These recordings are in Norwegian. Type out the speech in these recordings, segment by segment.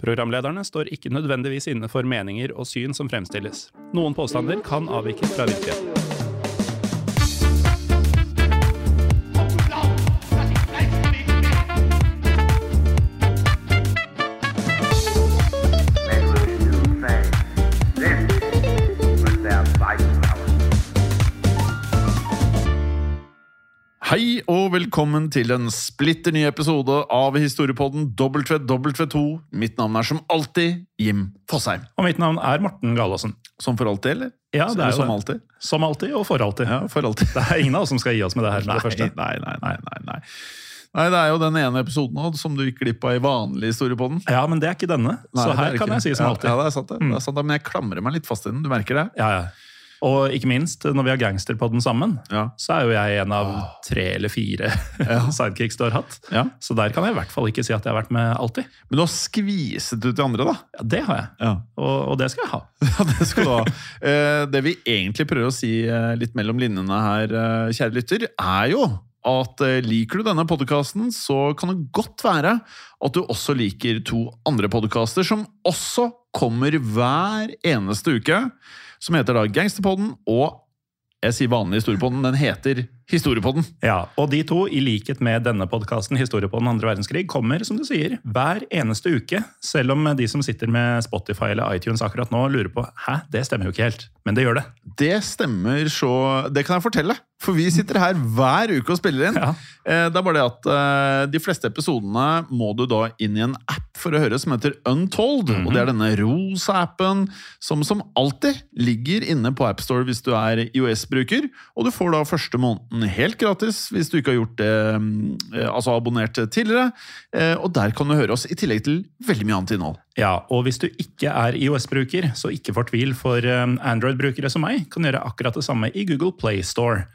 Programlederne står ikke nødvendigvis inne for meninger og syn som fremstilles. Noen påstander kan avvike fra virkeligheten. Hei og velkommen til en splitter ny episode av Historiepodden WW2. Mitt navn er som alltid Jim Fosheim. Og mitt navn er Morten Galaasen. Som for alltid, eller? Ja, det er jo som alltid. Som alltid og for alltid. Ja, for alltid. Det er ingen av oss som skal gi oss med det her. Nei, det første. Nei, nei, nei, nei, nei. Nei, det er jo den ene episoden som du gikk glipp av i vanlig Historiepodden. Ja, men det er ikke denne. Nei, så her er kan ikke. jeg si som alltid. Ja, det er sant det. det er sant det. Men jeg klamrer meg litt fast i den, du merker det? Ja, ja. Og ikke minst, når vi har gangsterpodden sammen, Ja. så er jo jeg en av tre eller fire sidekicks du har hatt. Ja. Så der kan jeg i hvert fall ikke si at jeg har vært med alltid. Men du har skviset ut de andre, da. Ja, det har jeg. Ja. Og, og det skal jeg ha. Ja, det skal du ha. Eh, Det vi egentlig prøver å si eh, litt mellom linjene her, eh, kjære lytter, er jo at liker du denne podkasten, så kan det godt være at du også liker to andre podkaster som også kommer hver eneste uke. Som heter da Gangsterpodden og jeg sier vanlig Historiepodden. Den heter Historiepodden. Ja, Og de to, i likhet med denne podkasten, Historie på den andre verdenskrig, kommer som du sier, hver eneste uke. Selv om de som sitter med Spotify eller iTunes akkurat nå, lurer på hæ, det stemmer jo ikke helt. Men det gjør det. Det stemmer så Det kan jeg fortelle. For vi sitter her hver uke og spiller inn. Ja. Eh, Det er bare det at eh, de fleste episodene må du da inn i en app for å høre som heter Untold. Og det er denne rosa appen som som alltid ligger inne på AppStore hvis du er IOS-bruker. Og du får da første måneden helt gratis hvis du ikke har gjort det, eh, altså abonnert tidligere. Eh, Og der kan du høre oss i tillegg til veldig mye annet innhold. Ja, og hvis du ikke er IOS-bruker, så ikke fortvil, for eh, Android-brukere som meg kan gjøre akkurat det samme i Google Play Store.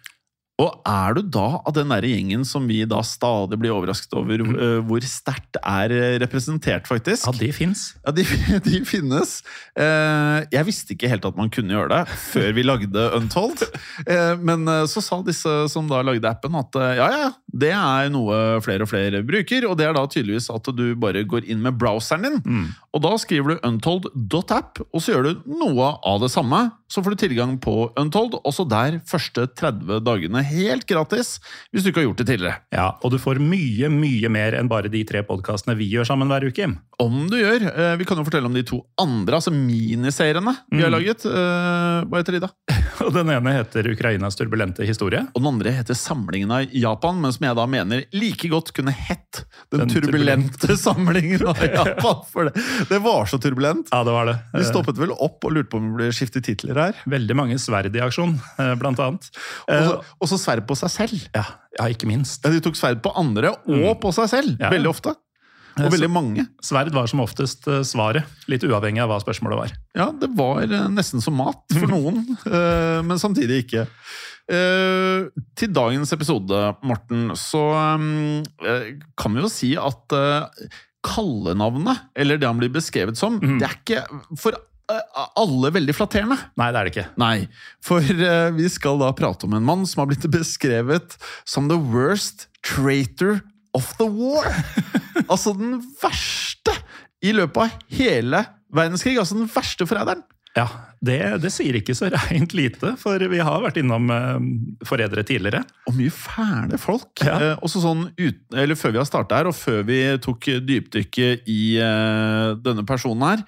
Og er du da av den der gjengen som vi da stadig blir overrasket over eh, hvor sterkt er eh, representert, faktisk? Ja, de fins. Ja, de, de finnes. Eh, jeg visste ikke helt at man kunne gjøre det før vi lagde Untold. Men så sa disse som da lagde appen at ja, ja, det er noe flere og flere bruker. Og det er da tydeligvis at du bare går inn med browseren din. Og da skriver du untold.app, og så gjør du noe av det samme. Så får du tilgang på Untold, også der første 30 dagene helt gratis. Hvis du ikke har gjort det tidligere. Ja, og du får mye, mye mer enn bare de tre podkastene vi gjør sammen hver uke. Om du gjør. Eh, Vi kan jo fortelle om de to andre, altså miniseriene vi har laget. Eh, Hva heter de, da? Og den ene heter Ukrainas turbulente historie. Og den andre heter Samlingen av Japan, men som jeg da mener like godt kunne hett Den, Den turbulente samlingen av Japan. For det, det var så turbulent. Ja, det var det. Vi stoppet vel opp og lurte på om det ble skiftet titler her. Veldig mange sverd i aksjon, eh, blant annet. Og Eh, så- sverd på seg selv. Ja, ja, ikke minst. Ja, De tok sverd på andre og på seg selv. Mm. Ja. Veldig ofte. Og veldig mange. Sverd var som oftest eh, svaret, litt uavhengig av hva spørsmålet var. Ja, det var eh, nesten som mat for noen, eh, men samtidig ikke. Til dagens episode, Morten, så kan vi jo si at kallenavnet, eller det han blir beskrevet som, Mhm. det er ikke for alle veldig flatterende. Nei, det er det ikke. Nei, for vi skal da prate om en mann som har blitt beskrevet som the worst traitor of the war. altså den verste i løpet av hele verdenskrig. Altså den verste forræderen. Ja, det, det sier ikke så reint lite, for vi har vært innom eh, forrædere tidligere. Og mye fæle folk. Ja. Eh, også sånn ut, eller Før vi har starta her, og før vi tok dypdykket i eh, denne personen her,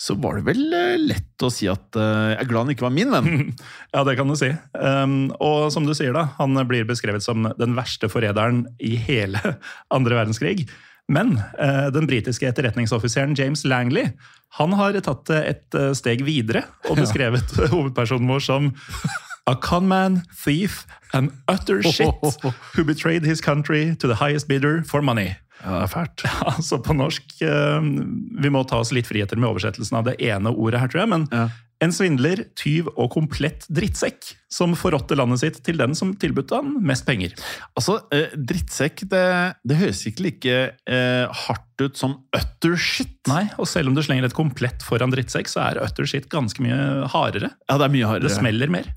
så var det vel lett å si at jeg er glad han ikke var min venn. Ja, det kan du si. Um, og som du sier, da, han blir beskrevet som den verste forræderen i hele andre verdenskrig. Men eh, den britiske etterretningsoffiseren James Langley han har tatt det et eh, steg videre og beskrevet hovedpersonen vår som A con man, thief and utter shit who betrayed his country to the highest bidder for money. Ja, det er fælt. Altså på norsk eh, Vi må ta oss litt friheter med oversettelsen av det ene ordet her, tror jeg. Men Ja. En svindler, tyv og komplett drittsekk som forrådte landet sitt til den som tilbød han mest penger. Altså, eh, drittsekk, det, det høres ikke like eh, hardt ut som utter shit. Nei, Og selv om du slenger et komplett foran drittsekk, så er utter shit ganske mye hardere. Ja, det er mye hardere. Det smeller mer.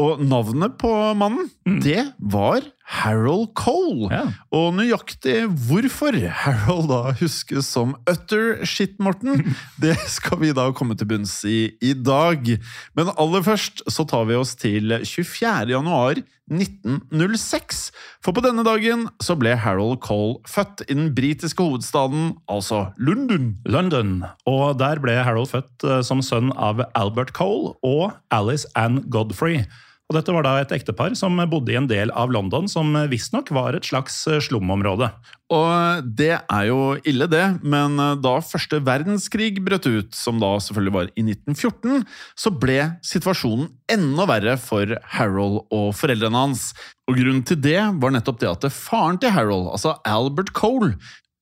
Og navnet på mannen, det var Harold Cole. Ja. Og nøyaktig hvorfor Harold da huskes som utter shit, Morten, det skal vi da komme til bunns i i dag. Men aller først så tar vi oss til 24. januar 1906. For på denne dagen så ble Harold Cole født i den britiske hovedstaden, altså London. London. Og der ble Harold født eh, som sønn av Albert Cole og Alice Ann Godfrey. Og dette var da et ektepar som bodde i en del av London som visstnok var et slags eh, slumområde. Og det er jo ille, det, men eh, da første verdenskrig brøt ut, som da selvfølgelig var i 1914, så ble situasjonen enda verre for Harold og foreldrene hans. Og grunnen til det var nettopp det at faren til Harold, altså Albert Cole,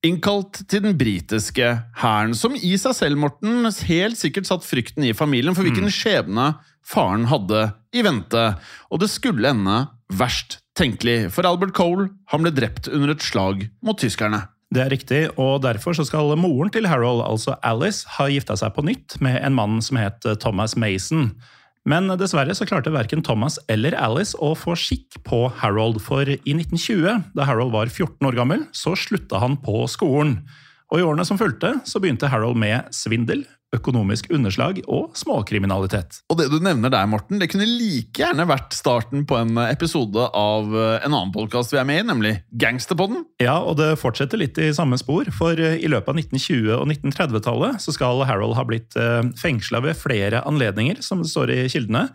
innkalt til den britiske hæren, som i seg selv, Morten, helt sikkert satt frykten i familien for hvilken skjebne faren hadde i vente. Og det skulle ende verst tenkelig, for Albert Cole han ble drept under et slag mot tyskerne. Det er riktig, og derfor så skal moren til Harold, altså Alice, ha gifta seg på nytt med en mann som het Thomas Mason. Men dessverre så klarte verken Thomas eller Alice å få skikk på Harold, for i 1920, da Harold var 14 år gammel, så slutta han på skolen. Og i årene som fulgte, så begynte Harold med svindel, økonomisk underslag og småkriminalitet. Og det du nevner der, Morten, det kunne like gjerne vært starten på en episode av en annen podkast vi er med i, nemlig Gangsterpodden. Ja, og det fortsetter litt i samme spor, for i løpet av 1920- og 1930-tallet så skal Harold ha blitt fengsla ved flere anledninger, som det står i kildene.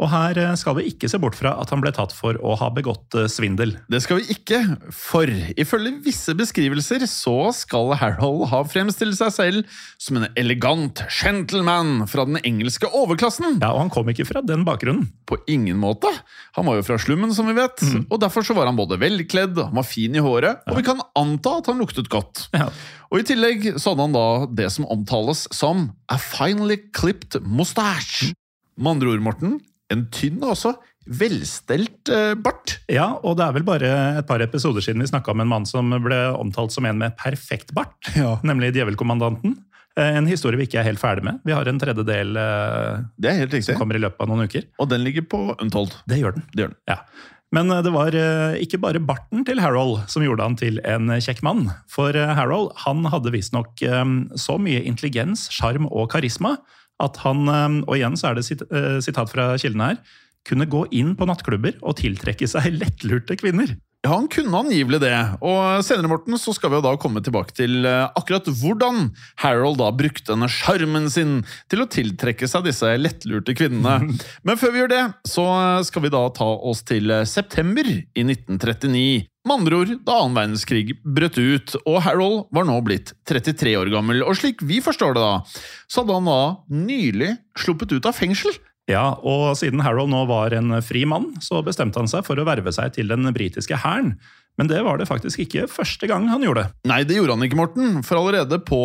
Og her eh, skal vi ikke se bort fra at han ble tatt for å ha begått eh, svindel. Det skal vi ikke, for ifølge visse beskrivelser så skal Harold ha fremstilt seg selv som en elegant gentleman fra den engelske overklassen. Ja, Og han kom ikke fra den bakgrunnen. På ingen måte. Han var jo fra slummen, som vi vet, og derfor så var han både velkledd, han var fin i håret, og vi kan anta at han luktet godt. Ja. Og i tillegg så hadde han da det som omtales som a finely clipped mustache. Med andre ord, Morten, en tynn og også velstelt eh, bart. Ja, og det er vel bare et par episoder siden vi snakka om en mann som ble omtalt som en med perfekt bart, Ja. nemlig Djevelkommandanten. Eh, En historie vi ikke er helt ferdig med. Vi har en tredjedel eh, Det er helt som kommer i løpet av noen uker. Og den ligger på Untold. Det gjør den. Det gjør den. Ja. Men eh, det var eh, ikke bare barten til Harold som gjorde han til en kjekk mann. For Harold han hadde visstnok så mye intelligens, sjarm og karisma at han, eh, og igjen så er det eh, sitat fra kildene her, kunne gå inn på nattklubber og tiltrekke seg lettlurte kvinner. Ja, han kunne angivelig det. Og senere Morten, så skal vi jo da komme tilbake til eh, akkurat hvordan Harold da brukte denne sjarmen sin til å tiltrekke seg disse lettlurte kvinnene. Men før vi gjør det, så skal vi da ta oss til eh, september i 1939. Med andre ord da annen verdenskrig brøt ut, og Harold var nå blitt 33 år gammel. Og slik vi forstår det, da, så hadde han da nylig sluppet ut av fengsel. Ja, og siden Harold nå var en fri mann, så bestemte han seg for å verve seg til den britiske hæren. Men det var det faktisk ikke første gang han gjorde. Nei, det gjorde han ikke, Morten. For allerede på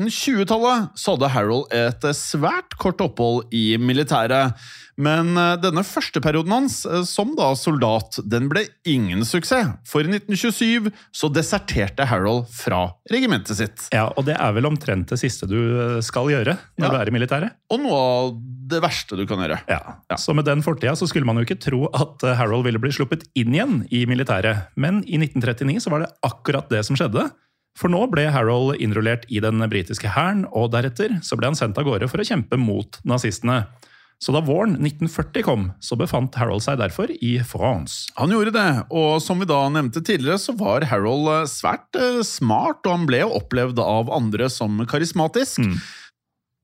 1920-tallet så hadde Harold et svært kort opphold i militæret. Men eh, denne første perioden hans eh, som da soldat, den ble ingen suksess. For i 1927 så deserterte Harold fra regimentet sitt. Ja, Og det er vel omtrent det siste du skal gjøre når Ja. du er i militæret? Og noe av det verste du kan gjøre. Ja. Ja. Så med den fortida så skulle man jo ikke tro at eh, Harold ville bli sluppet inn igjen i militæret. Men i 1939 så var det akkurat det som skjedde. For nå ble Harold innrullert i den britiske hæren, og deretter så ble han sendt av gårde for å kjempe mot nazistene. Så da våren 1940 kom, så befant Harold seg derfor i France. Han gjorde det, og som vi da nevnte tidligere, så var Harold eh, svært eh, smart, og han ble jo opplevd av andre som karismatisk. Mm.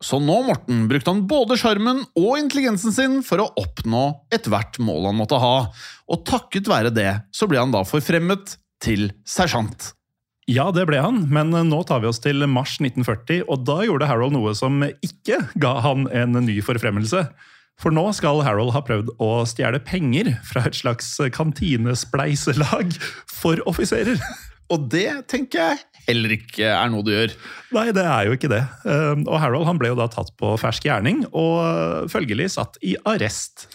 Så nå, Morten, brukte han både sjarmen og intelligensen sin for å oppnå ethvert mål han måtte ha. Og takket være det, så ble han da forfremmet til sersjant. Ja, det ble han, men nå tar vi oss til mars 1940, og da gjorde Harold noe som ikke ga han en ny forfremmelse. For nå skal Harold ha prøvd å stjele penger fra et slags kantinespleiselag for offiserer. Og det tenker jeg heller ikke er noe du gjør. Nei, det er jo ikke det. Eh, Og Harold han ble jo da tatt på fersk gjerning, og følgelig satt i arrest.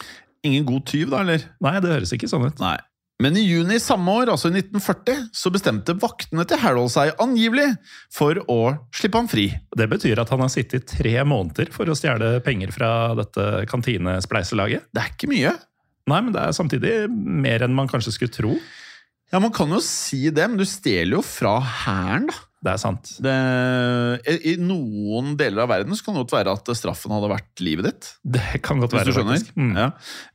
Ingen god tyv, da, eller? Nei, det høres ikke sånn ut. Nei. Men i juni samme år, altså i 1940, så bestemte vaktene til Harold seg angivelig for å slippe ham fri. Det betyr at han har sittet tre måneder for å stjele penger fra dette kantinespleiselaget. Det er ikke mye. Nei, men det er samtidig mer enn man kanskje skulle tro. Ja, Man kan jo si det, men du stjeler jo fra hæren, da. Det er sant. Det, i, noen deler av verden så kan det godt være at straffen hadde vært livet ditt. Det kan godt være, faktisk. Mm. Ja.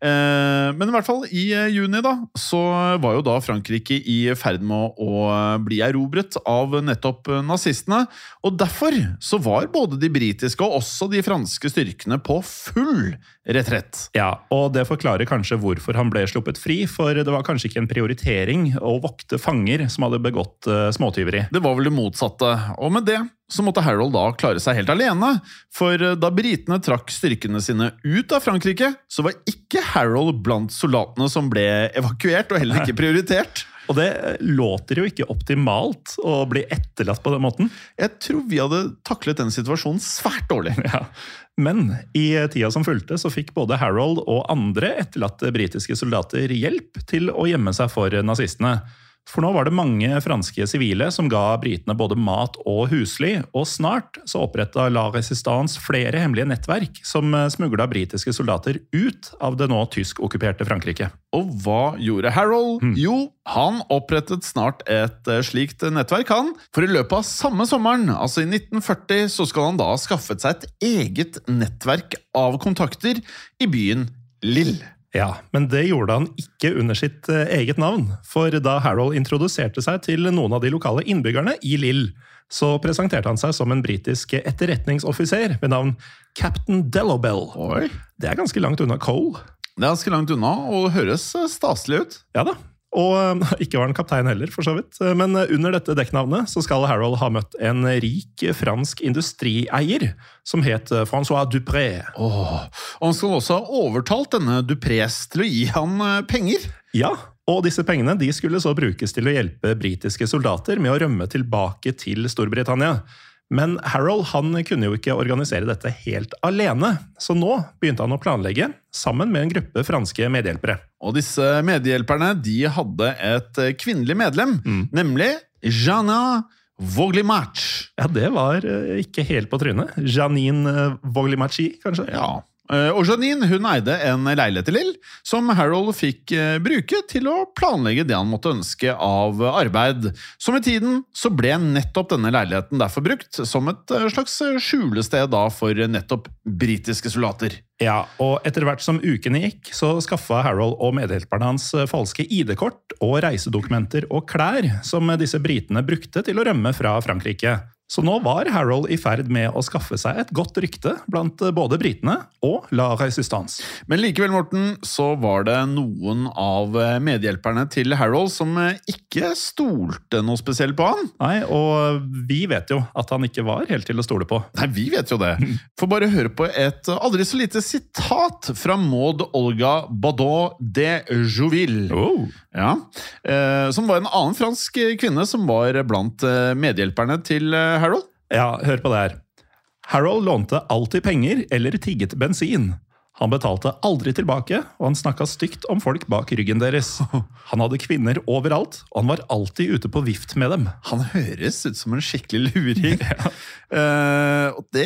Eh, men i hvert fall, i eh, juni da, så var jo da Frankrike i ferd med å eh, bli erobret av nettopp nazistene. Og derfor så var både de britiske og også de franske styrkene på full retrett. Ja, og det forklarer kanskje hvorfor han ble sluppet fri, for det var kanskje ikke en prioritering å vokte fanger som hadde begått småtyveri. Det var vel det motsatte. Og med det så måtte Harold da klare seg helt alene. For eh, da britene trakk styrkene sine ut av Frankrike, så var ikke Harold blant soldatene som ble evakuert, og heller ikke prioritert. Og det eh, låter jo ikke optimalt å bli etterlatt på den måten. Jeg tror vi hadde taklet den situasjonen svært dårlig. Ja. Men i tida som fulgte, så fikk både Harold og andre etterlatte britiske soldater hjelp til å gjemme seg for nazistene. For nå var det mange franske sivile som ga britene både mat og husly, og snart så oppretta La Resistance flere hemmelige nettverk som smugla britiske soldater ut av det nå tyskokkuperte Frankrike. Og hva gjorde Harold? Jo, han opprettet snart et eh, slikt nettverk, han. For i løpet av samme sommeren, altså i 1940, så skal han da ha skaffet seg et eget nettverk av kontakter i byen Lille. Ja, men det gjorde han ikke under sitt eh, eget navn. For da Harold introduserte seg til noen av de lokale innbyggerne i Lill, så presenterte han seg som en britisk etterretningsoffiser ved navn Captain Delobel. Oi. Det er ganske langt unna Cole. Det er ganske langt unna, og høres eh, staselig ut. Ja da. Og eh, ikke var han kaptein heller, for så vidt. Eh, Men under dette dekknavnet så skal Harold ha møtt en rik fransk industrieier som het eh, Francois Dupré. Åh, og han skal også ha overtalt denne Duprés til å gi han eh, penger. Ja, og disse pengene de skulle så brukes til å hjelpe britiske soldater med å rømme tilbake til Storbritannia. Men Harold han kunne jo ikke organisere dette helt alene, så nå begynte han å planlegge sammen med en gruppe franske medhjelpere. Og disse medhjelperne de hadde et kvinnelig medlem, nemlig Jana Voglimac. Ja, det var eh, ikke helt på trynet. Janine eh, Voglimachi, kanskje? Ja. Eh, Og Janine hun eide en leilighet i Lill, som Harold fikk eh, bruke til å planlegge det han måtte ønske av arbeid. Så med tiden så ble nettopp denne leiligheten derfor brukt som et eh, slags skjulested da for nettopp britiske soldater. Ja, og etter hvert som ukene gikk, så skaffa Harold og medhjelperne hans falske ID-kort og reisedokumenter og klær som disse britene brukte til å rømme fra Frankrike. Så nå var Harold i ferd med å skaffe seg et godt rykte blant både britene og La Resistance. Men likevel, Morten, så var det noen av eh, medhjelperne til Harold som eh, ikke stolte noe spesielt på han. Nei, og vi vet jo at han ikke var helt til å stole på. Nei, vi vet jo det. Får bare høre på et aldri så lite sitat fra Maud Olga Badot de Jouville. Oh. Ja, eh, Som var en annen fransk kvinne som var blant eh, medhjelperne til eh, Harold. Ja, hør på det her. Harold lånte alltid penger eller tigget bensin. Han betalte aldri tilbake, og han snakka stygt om folk bak ryggen deres. Han hadde kvinner overalt, og han var alltid ute på vift med dem. Han høres ut som en skikkelig luring. Eh, og det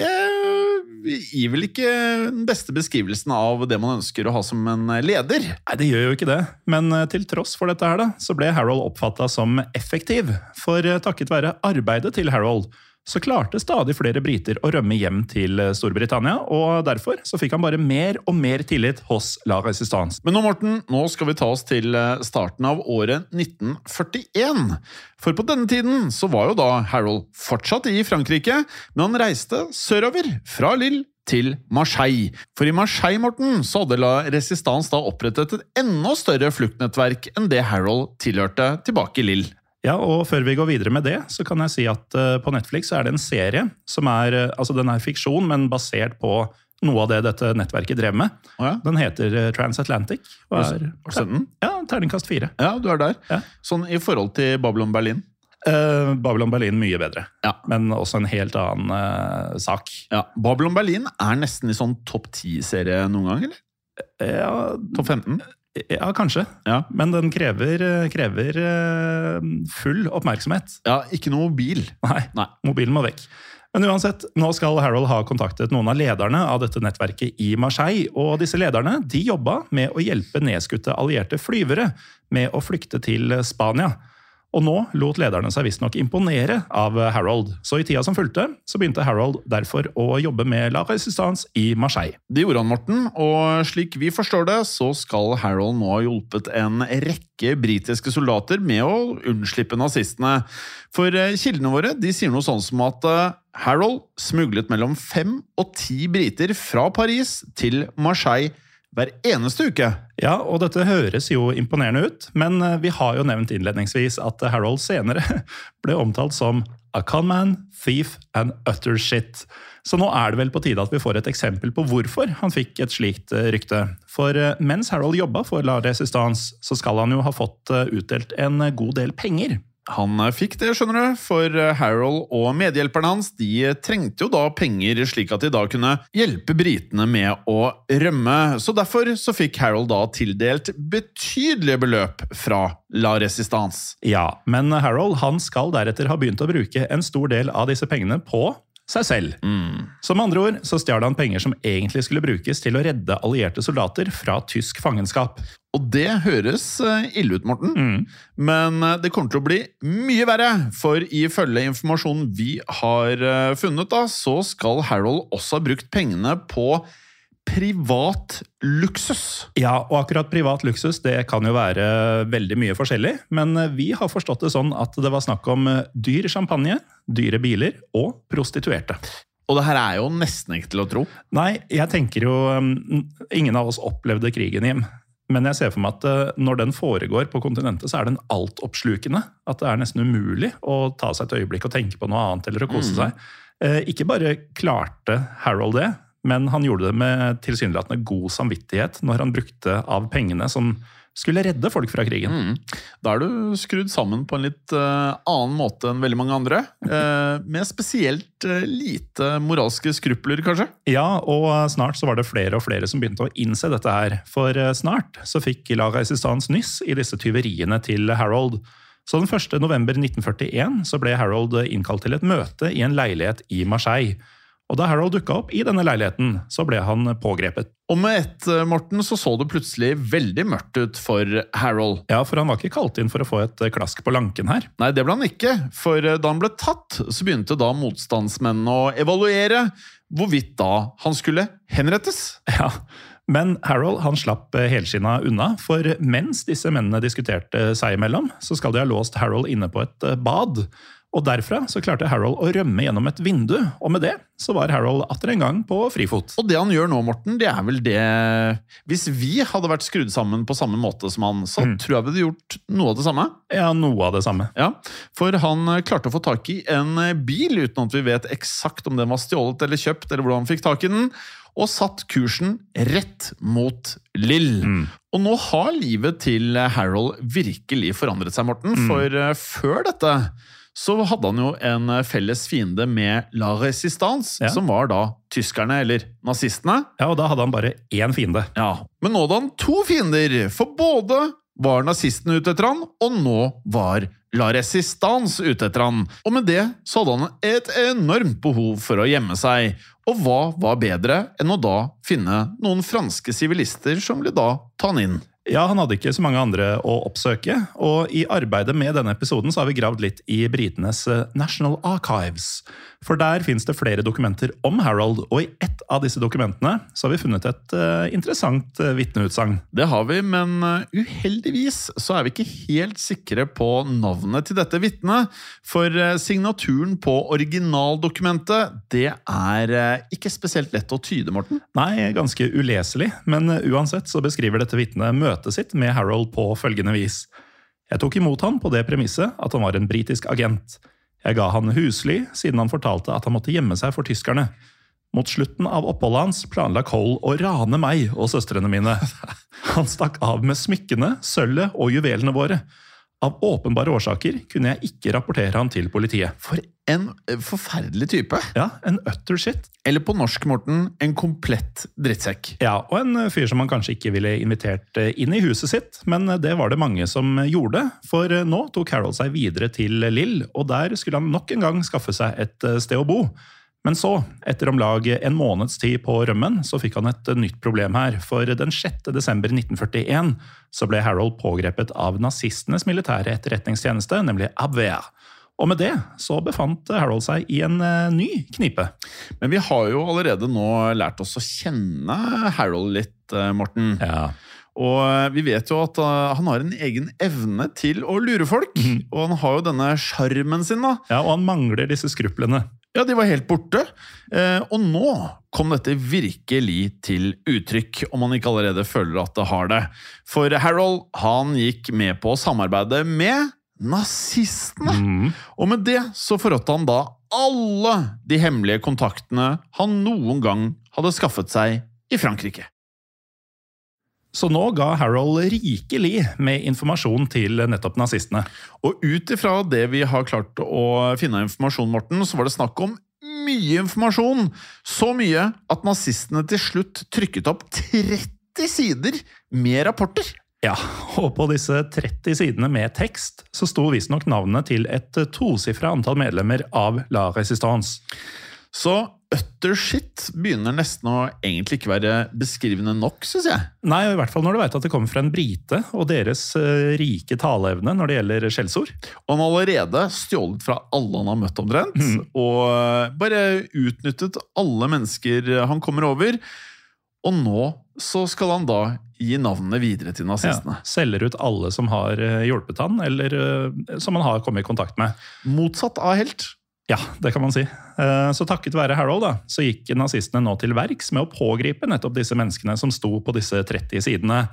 gir vel ikke den beste beskrivelsen av det man ønsker å ha som en leder. Nei, det gjør jo ikke det, men eh, til tross for dette her da, så ble Harold oppfatta som effektiv. For eh, takket være arbeidet til Harold, så klarte stadig flere briter å rømme hjem til eh, Storbritannia, og derfor så fikk han bare mer og mer tillit hos La Resistance. Men nå, Morten, nå skal vi ta oss til eh, starten av året 1941. For på denne tiden så var jo da Harold fortsatt i Frankrike, men han reiste sørover fra Lille til Marseille. For i Marseille, Morten, så hadde La Resistance da opprettet et enda større fluktnettverk enn det Harold tilhørte tilbake i Lille. Ja, og Før vi går videre med det, så kan jeg si at eh, på Netflix så er det en serie som er eh, altså den er fiksjon, men basert på noe av det dette nettverket drev med. Oh, ja? Den heter eh, Transatlantic. og er- den? Ja, terningkast fire. Ja, du er der. Ja. Sånn i forhold til Babylon Berlin. Eh, Babylon Berlin mye bedre, Ja. men også en helt annen eh, sak. Ja, Babylon Berlin er nesten i sånn topp 10-serie noen gang, eller? Ja, Topp 15? Ja kanskje. Ja. Men den krever, krever eh, full oppmerksomhet. ja, ikke noe mobil. Nei, Nei. mobilen må vekk. Men uansett, nå skal Harold ha kontaktet noen av lederne av dette nettverket i Marseille. Og disse lederne de jobba med å hjelpe nedskutte allierte flyvere med å flykte til Spania. Og nå lot lederne seg visstnok imponere av Harold. Så i tida som fulgte, så begynte Harold derfor å jobbe med La Resistance i Marseille. Det gjorde han, Morten, og slik vi forstår det, så skal Harold nå ha hjulpet en rekke britiske soldater med å unnslippe nazistene. For eh, kildene våre de sier noe sånn som at eh, Harold smuglet mellom fem og ti briter fra Paris til Marseille hver eneste uke. Ja, og dette høres jo imponerende ut, men eh, vi har jo nevnt innledningsvis at Harold senere ble omtalt som a conman, thief and utter shit. Så nå er det vel på tide at vi får et eksempel på hvorfor han fikk et slikt eh, rykte. For eh, mens Harold jobba for La Resistance, så skal han jo ha fått utdelt en god del penger. Han eh, fikk det, skjønner du, for eh, Harold og medhjelperne hans de eh, trengte jo da penger slik at de da kunne hjelpe britene med å rømme. Så derfor så fikk Harold da tildelt betydelige beløp fra La Resistance. Ja, men Harold han skal deretter ha begynt å bruke en stor del av disse pengene på seg selv. Som andre ord så stjal han penger som egentlig skulle brukes til å redde allierte soldater fra tysk fangenskap. Og det høres eh, ille ut, Morten, men eh, det kommer til å bli mye verre. For ifølge informasjonen vi har eh, funnet, da, så skal Harold også ha brukt pengene på privat luksus. Ja, og akkurat privat luksus det kan jo være veldig mye forskjellig, men vi har forstått det sånn at det var snakk om dyr champagne, dyre biler og prostituerte. Og det her er jo nesten ikke til å tro. Nei, jeg tenker jo um, Ingen av oss opplevde krigen hjem. Men jeg ser for meg at uh, når den foregår på kontinentet, så er den altoppslukende. At det er nesten umulig å ta seg et øyeblikk og tenke på noe annet eller å kose seg. Eh, Ikke bare klarte Harold det, men han gjorde det med tilsynelatende god samvittighet når han brukte av pengene som skulle redde folk fra krigen. Mm. Da er du skrudd sammen på en litt uh, annen måte enn veldig mange andre. Uh, med spesielt uh, lite moralske skrupler, kanskje. Ja, og snart så var det flere og flere som begynte å innse dette her. For snart så fikk La Resistance nyss i disse tyveriene til Harold. Så den 1. november 1941 så ble Harold innkalt til et møte i en leilighet i Marseille. Og da Harold dukka opp i denne leiligheten, så ble han pågrepet. Og med ett, eh, Morten, så så det plutselig veldig mørkt ut for Harold. Ja, for han var ikke kalt inn for å få et klask på lanken her. Nei, det ble han ikke, for eh, da han ble tatt, så begynte da motstandsmennene å evaluere hvorvidt da han skulle henrettes. Ja, Men Harold han slapp eh, helskinna unna, for mens disse mennene diskuterte seg imellom, så skal de ha låst Harold inne på et eh, bad. Og derfra så klarte Harold å rømme gjennom et vindu, og med det så var Harold atter en gang på frifot. Og det han gjør nå, Morten, det er vel det Hvis vi hadde vært skrudd sammen på samme måte som han, så tror jeg vi hadde gjort noe av det samme. Ja, noe av det samme. Ja, For han eh, klarte å få tak i en eh, bil uten at vi vet eksakt om den var stjålet eller kjøpt, eller hvordan han fikk tak i den, og satt kursen rett mot Lill. Og nå har livet til Harold virkelig forandret seg, Morten, for eh, før dette så hadde han jo en eh, felles fiende med La Resistance, Ja. som var da tyskerne, eller nazistene. Ja, Og da hadde han bare én fiende. Ja, Men nå hadde han to fiender, for både var nazistene ute etter han, og nå var La Resistance ute etter han. Og med det så hadde han et enormt behov for å gjemme seg. Og hva var bedre enn å da finne noen franske sivilister som ville da ta han inn? Ja, Han hadde ikke så mange andre å oppsøke, og i arbeidet med denne episoden så har vi gravd litt i britenes eh, National Archives. For der fins det flere dokumenter om Harold, og i ett av disse dokumentene så har vi funnet et uh, interessant uh, vitneutsagn. Det har vi, men uh, uheldigvis så er vi ikke helt sikre på navnet til dette vitnet. For signaturen på originaldokumentet, det er ikke spesielt lett å tyde, Morten. Nei, ganske uleselig, men uansett så beskriver dette vitnet møtet sitt med Harold på følgende vis. Jeg tok imot han på det premisset at han var en britisk agent. Jeg ga han husly, siden han fortalte at han måtte gjemme seg for tyskerne. Mot slutten av oppholdet hans planla Cole å rane meg og søstrene mine. Han stakk av med smykkene, sølvet og juvelene våre. Av åpenbare årsaker kunne jeg ikke rapportere han til politiet. For en uh, forferdelig type. Ja, en utter shit. Eller på norsk, Morten, en komplett drittsekk. Ja, og en eh, fyr som man kanskje ikke ville invitert eh, inn i huset sitt, men eh, det var det mange som gjorde. For eh, nå tok Harold seg videre til Lill, og der skulle han nok en gang skaffe seg et eh, sted å bo. Men så, etter om lag en måneds tid på rømmen, så fikk han et nytt problem her. For den 6. desember 1941 så ble Harold pågrepet av nazistenes militære etterretningstjeneste, nemlig Abwehr. Og med det så befant Harold seg i en eh, ny knipe. Men vi har jo allerede nå lært oss å kjenne Harold litt, eh, Morten. Ja. Og eh, vi vet jo at han har en egen evne til å lure folk. Og han har jo denne sjarmen sin, da. ja, og han mangler disse skruplene. Ja, de var helt borte. Eh, og nå kom dette virkelig til uttrykk, om man ikke allerede føler at det har det. For Harold han gikk med på å samarbeide med nazistene. Mm. Og med det så forrådte han da alle de hemmelige kontaktene han noen gang hadde skaffet seg i Frankrike. Så nå ga Harold rikelig med informasjon til nettopp nazistene. Og ut ifra det vi har klart å finne av informasjon, Morten, så var det snakk om mye informasjon. Så mye at nazistene til slutt trykket opp 30 sider med rapporter. Ja, og på disse 30 sidene med tekst så sto visstnok navnet til et tosifra antall medlemmer av La Resistance. Så utter shit begynner nesten å egentlig ikke være beskrivende nok, syns jeg. Nei, i hvert fall når du veit at det kommer fra en brite, og deres eh, rike taleevne når det gjelder skjellsord. Og han har allerede stjålet fra alle han har møtt, omtrent. Og eh, bare utnyttet alle mennesker han kommer over. Og nå så skal han da gi navnet videre til nazistene. Ja, selger ut alle som har eh, hjulpet han, eller som han har kommet i kontakt med. Motsatt av helt. Ja, det kan man si. Eh, Så takket være Harold da, så gikk nazistene nå til verks med å pågripe nettopp disse menneskene som sto på disse 30 sidene.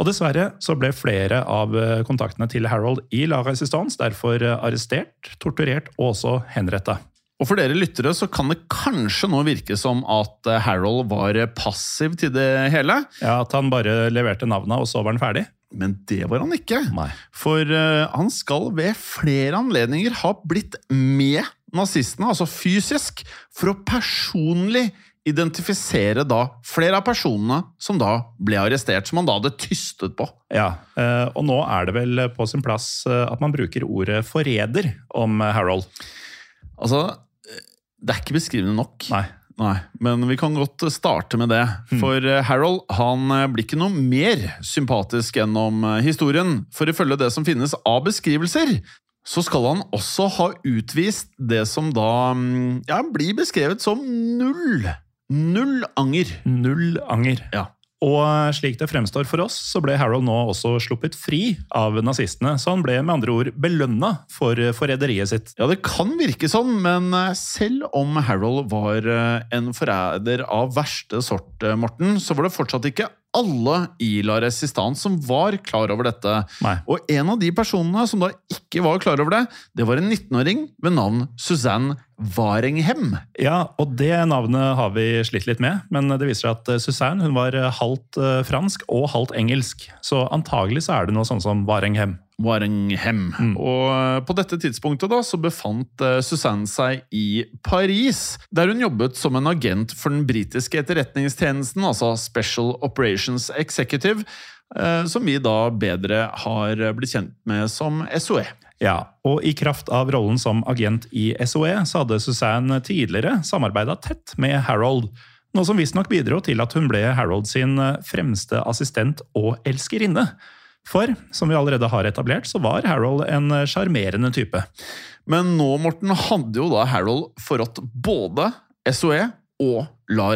Og dessverre så ble flere av eh, kontaktene til Harold i La Resistance derfor eh, arrestert, torturert og også henretta. Og for dere lyttere så kan det kanskje nå virke som at Harold var passiv til det hele. Ja, At han bare leverte navnet, og så var han ferdig? Men det var han ikke. Nei. For han skal ved flere anledninger ha blitt med nazistene, altså fysisk, for å personlig identifisere da flere av personene som da ble arrestert, som han da hadde tystet på. Ja, eh, Og nå er det vel på sin plass eh, at man bruker ordet forræder om eh, Harold. Altså, det er ikke beskrivende nok. Nei. Nei, men vi kan godt starte med det. For eh, Harold han blir ikke noe mer sympatisk gjennom historien. For ifølge det som finnes av beskrivelser, så skal han også ha utvist det som da mm, ja, blir beskrevet som null. Null anger. Null anger. Ja. Og eh, slik det fremstår for oss, så ble Harold nå også sluppet fri av nazistene. Så han ble med andre ord belønna for eh, forræderiet sitt. Ja, det kan virke sånn, men eh, selv om Harold var en forræder av verste sort, Morten, så var det fortsatt ikke alle i La Resistance som var klar over dette. Nei. Og en av de personene som da ikke var klar over det, det var en 19-åring ved navn Suzanne Waringhem. Ja, og det navnet har vi slitt litt med, men det viser seg at eh, Suzanne hun var halvt eh, fransk og halvt engelsk. Så antagelig så er det noe sånn som Varenghem. Og eh, på dette tidspunktet da, så befant eh, Suzanne seg i Paris, der hun jobbet som en agent for den britiske etterretningstjenesten, altså Special Operations Executive, eh, som vi da bedre har blitt kjent med som. SOE. Ja, og i kraft av rollen som agent i SOE, så hadde Suzanne tidligere samarbeida tett med Harold. Noe som visstnok bidro til at hun ble Harold sin fremste assistent og elskerinne. For som vi allerede har etablert, så var Harold en sjarmerende type. Men nå, Morten, hadde jo da Harold forrådt både SOE og La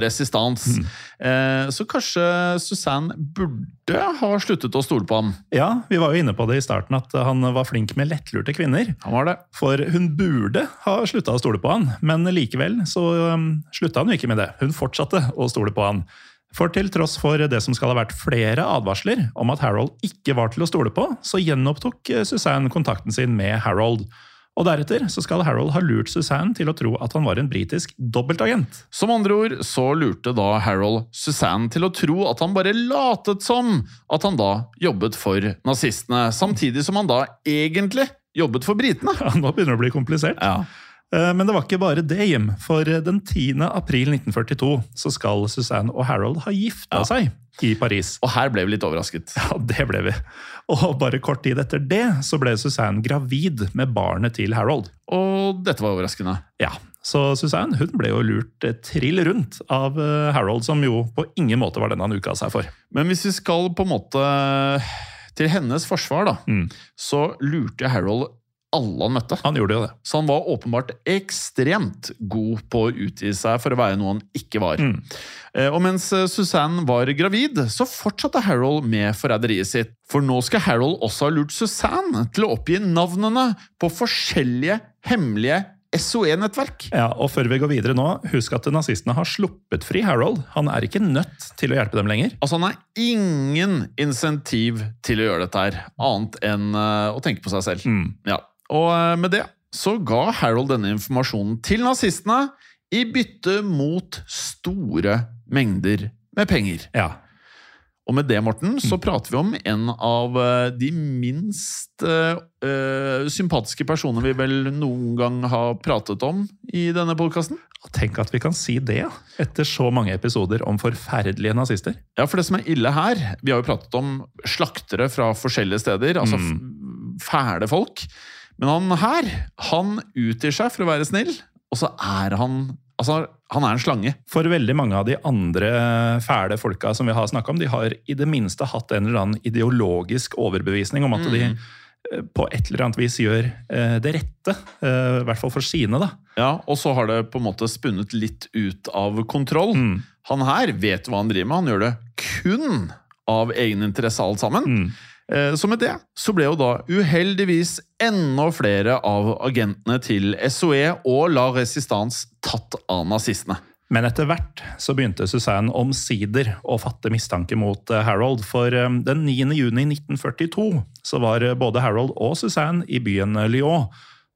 Mm. Eh, så kanskje Suzanne burde ha sluttet å stole på ham. Ja, vi var jo inne på det i starten at han var flink med lettlurte kvinner. Han var det. For hun burde ha slutta å stole på han, men likevel så um, slutta hun ikke med det. Hun fortsatte å stole på han. For til tross for det som skal ha vært flere advarsler om at Harold ikke var til å stole på, så gjenopptok eh, Suzanne kontakten sin med Harold. Og deretter så skal Harold ha lurt Suzanne til å tro at han var en britisk dobbeltagent. Som andre ord så lurte da Harold Suzanne til å tro at han bare latet som at han da jobbet for nazistene, samtidig som han da egentlig jobbet for britene. Ja, nå begynner det å bli komplisert. Ja. Eh, Men det var ikke bare det, Jim. For den 10. april 1942 så skal Suzanne og Harold ha gifta Ja. seg i Paris. Og her ble vi litt overrasket. Ja, det ble vi. Og bare kort tid etter det så ble Suzanne gravid med barnet til Harold. Og dette var overraskende. Ja, Så Suzanne hun ble jo lurt eh, trill rundt av eh, Harold, som jo på ingen måte var den han uka seg for. Men hvis vi skal på en måte til hennes forsvar, da, Mm. så lurte Harold alle han møtte. Han gjorde jo det. Så han var åpenbart ekstremt god på å utgi seg for å være noe han ikke var. Mm. Eh, Og mens eh, Suzanne var gravid, så fortsatte Harold med forræderiet sitt. For nå skal Harold også ha lurt Suzanne til å oppgi navnene på forskjellige hemmelige SOE-nettverk. Ja, og Før vi går videre nå, husk at nazistene har sluppet fri Harold. Han er ikke nødt til å hjelpe dem lenger. Altså, han har ingen insentiv til å gjøre dette her, annet enn eh, å tenke på seg selv. Mm. Ja. Og eh, med det så ga Harold denne informasjonen til nazistene i bytte mot store mengder med penger. Ja, Og med det, Morten, så prater vi om en av eh, de minst eh, sympatiske personer vi vel noen gang har pratet om i denne podkasten. Tenk at vi kan si det etter så mange episoder om forferdelige nazister. Ja, for det som er ille her Vi har jo pratet om slaktere fra forskjellige steder. Altså mm. fæle folk. Men han her, han utgir seg for å være snill, og så er han Altså, han er en slange. For veldig mange av de andre fæle folka som vi har snakka om, de har i det minste hatt en eller annen ideologisk overbevisning om at de eh, på et eller annet vis gjør eh, det rette. eh, I hvert fall for sine, da. Ja, Og så har det på en måte spunnet litt ut av kontroll. Mm. Han her vet hva han driver med. Han gjør det kun av egeninteresse, alt sammen. Mm. Eh, Så med det så ble jo da uheldigvis enda flere av agentene til SOE og La Resistance tatt av nazistene. Men etter hvert så begynte Suzanne omsider å fatte mistanke mot eh, Harold. For eh, den 9. juni 1942 så var både Harold og Suzanne i byen Lyon.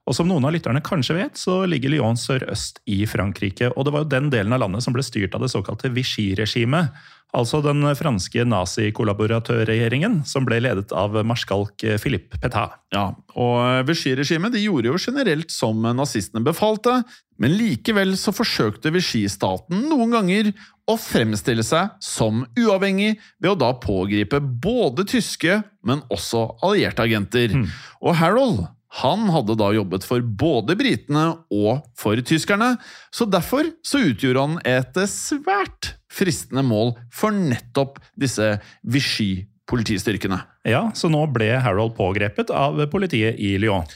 Og som noen av lytterne kanskje vet, så ligger Lyon sørøst i Frankrike. Og det var jo den delen av landet som ble styrt av det såkalte Vichy-regimet. Altså den franske nazikollaboratørregjeringen som ble ledet av marskalk Philippe Pétain. Ja, og Vichy-regimet de gjorde jo generelt som nazistene befalte, men likevel så forsøkte Vichy-staten noen ganger å fremstille seg som uavhengig ved å da pågripe både tyske, men også allierte agenter. Og Harold han hadde da jobbet for både britene og for tyskerne, så derfor så utgjorde han et svært fristende mål for nettopp disse Vichy-politistyrkene. Ja, så nå ble Harold pågrepet av politiet i Lyon.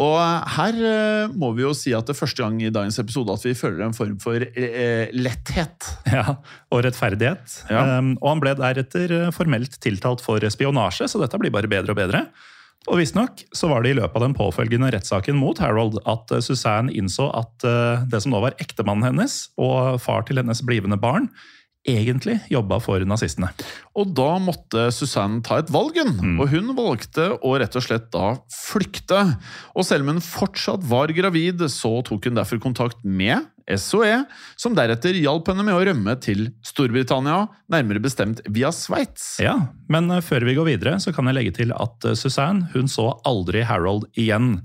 Og her eh, må vi jo si at det er første gang i dagens episode at vi føler en form for eh, letthet. Ja, Og rettferdighet. Ja. Um, og han ble deretter eh, formelt tiltalt for spionasje, så dette blir bare bedre og bedre. Og visstnok så var det i løpet av den påfølgende rettssaken mot Harold at eh, Suzanne innså at eh, det som nå var ektemannen hennes og far til hennes blivende barn, egentlig jobba for nazistene. Og da måtte Susanne ta et valg, mm. Og hun valgte å rett og slett da flykte. Og selv om hun fortsatt var gravid, så tok hun derfor kontakt med SOE, som deretter hjalp henne med å rømme til Storbritannia, nærmere bestemt via Sveits. Ja, Men eh, før vi går videre, så kan jeg legge til at eh, Suzanne hun så aldri Harold igjen.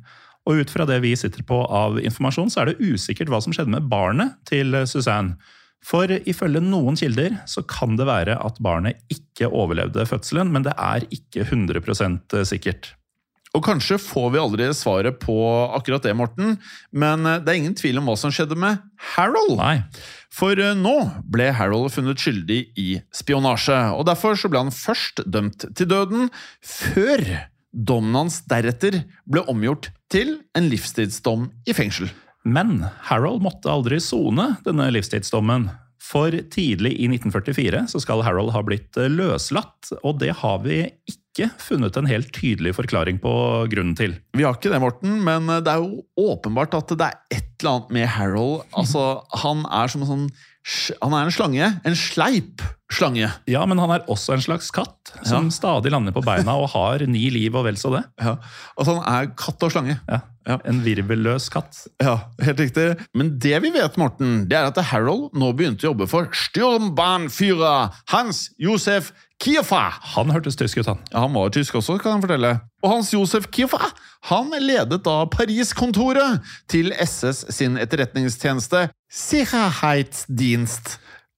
Og ut fra det vi sitter på av informasjon, så er det usikkert hva som skjedde med barnet til eh, Suzanne. For ifølge noen kilder så kan det være at barnet ikke overlevde fødselen, men det er ikke 100% sikkert. Og kanskje får vi aldri svaret på akkurat det, Morten, men eh, det er ingen tvil om hva som skjedde med Harold. Nei. For eh, nå ble Harold funnet skyldig i spionasje, og derfor så ble han først dømt til døden, før dommen hans deretter ble omgjort til en livstidsdom i fengsel. Men Harold måtte aldri sone denne livstidsdommen. For tidlig i 1944 så skal Harold ha blitt eh, løslatt, og det har vi ikke funnet en helt tydelig forklaring på grunnen til. Vi har ikke det, Morten, men det er jo åpenbart at det er et eller annet med Harold. Altså, han er som en sånn Han er en slange. En sleip slange. Ja, men han er også en slags katt, som Ja. stadig lander på beina og har ni liv og vel så det. Ja. Altså, han er katt og slange. Ja. Ja. En virvelløs katt. Ja, helt riktig. Men det vi vet, Morten, det er at Harold nå begynte å jobbe for Sturmbahnführer Hans Josef Kiefer. Han hørtes tysk ut, han. Ja, Han var tysk også, kan jeg fortelle. Og Hans Josef Kiefa han ledet da Paris-kontoret til SS sin etterretningstjeneste Sicherheitsdienst,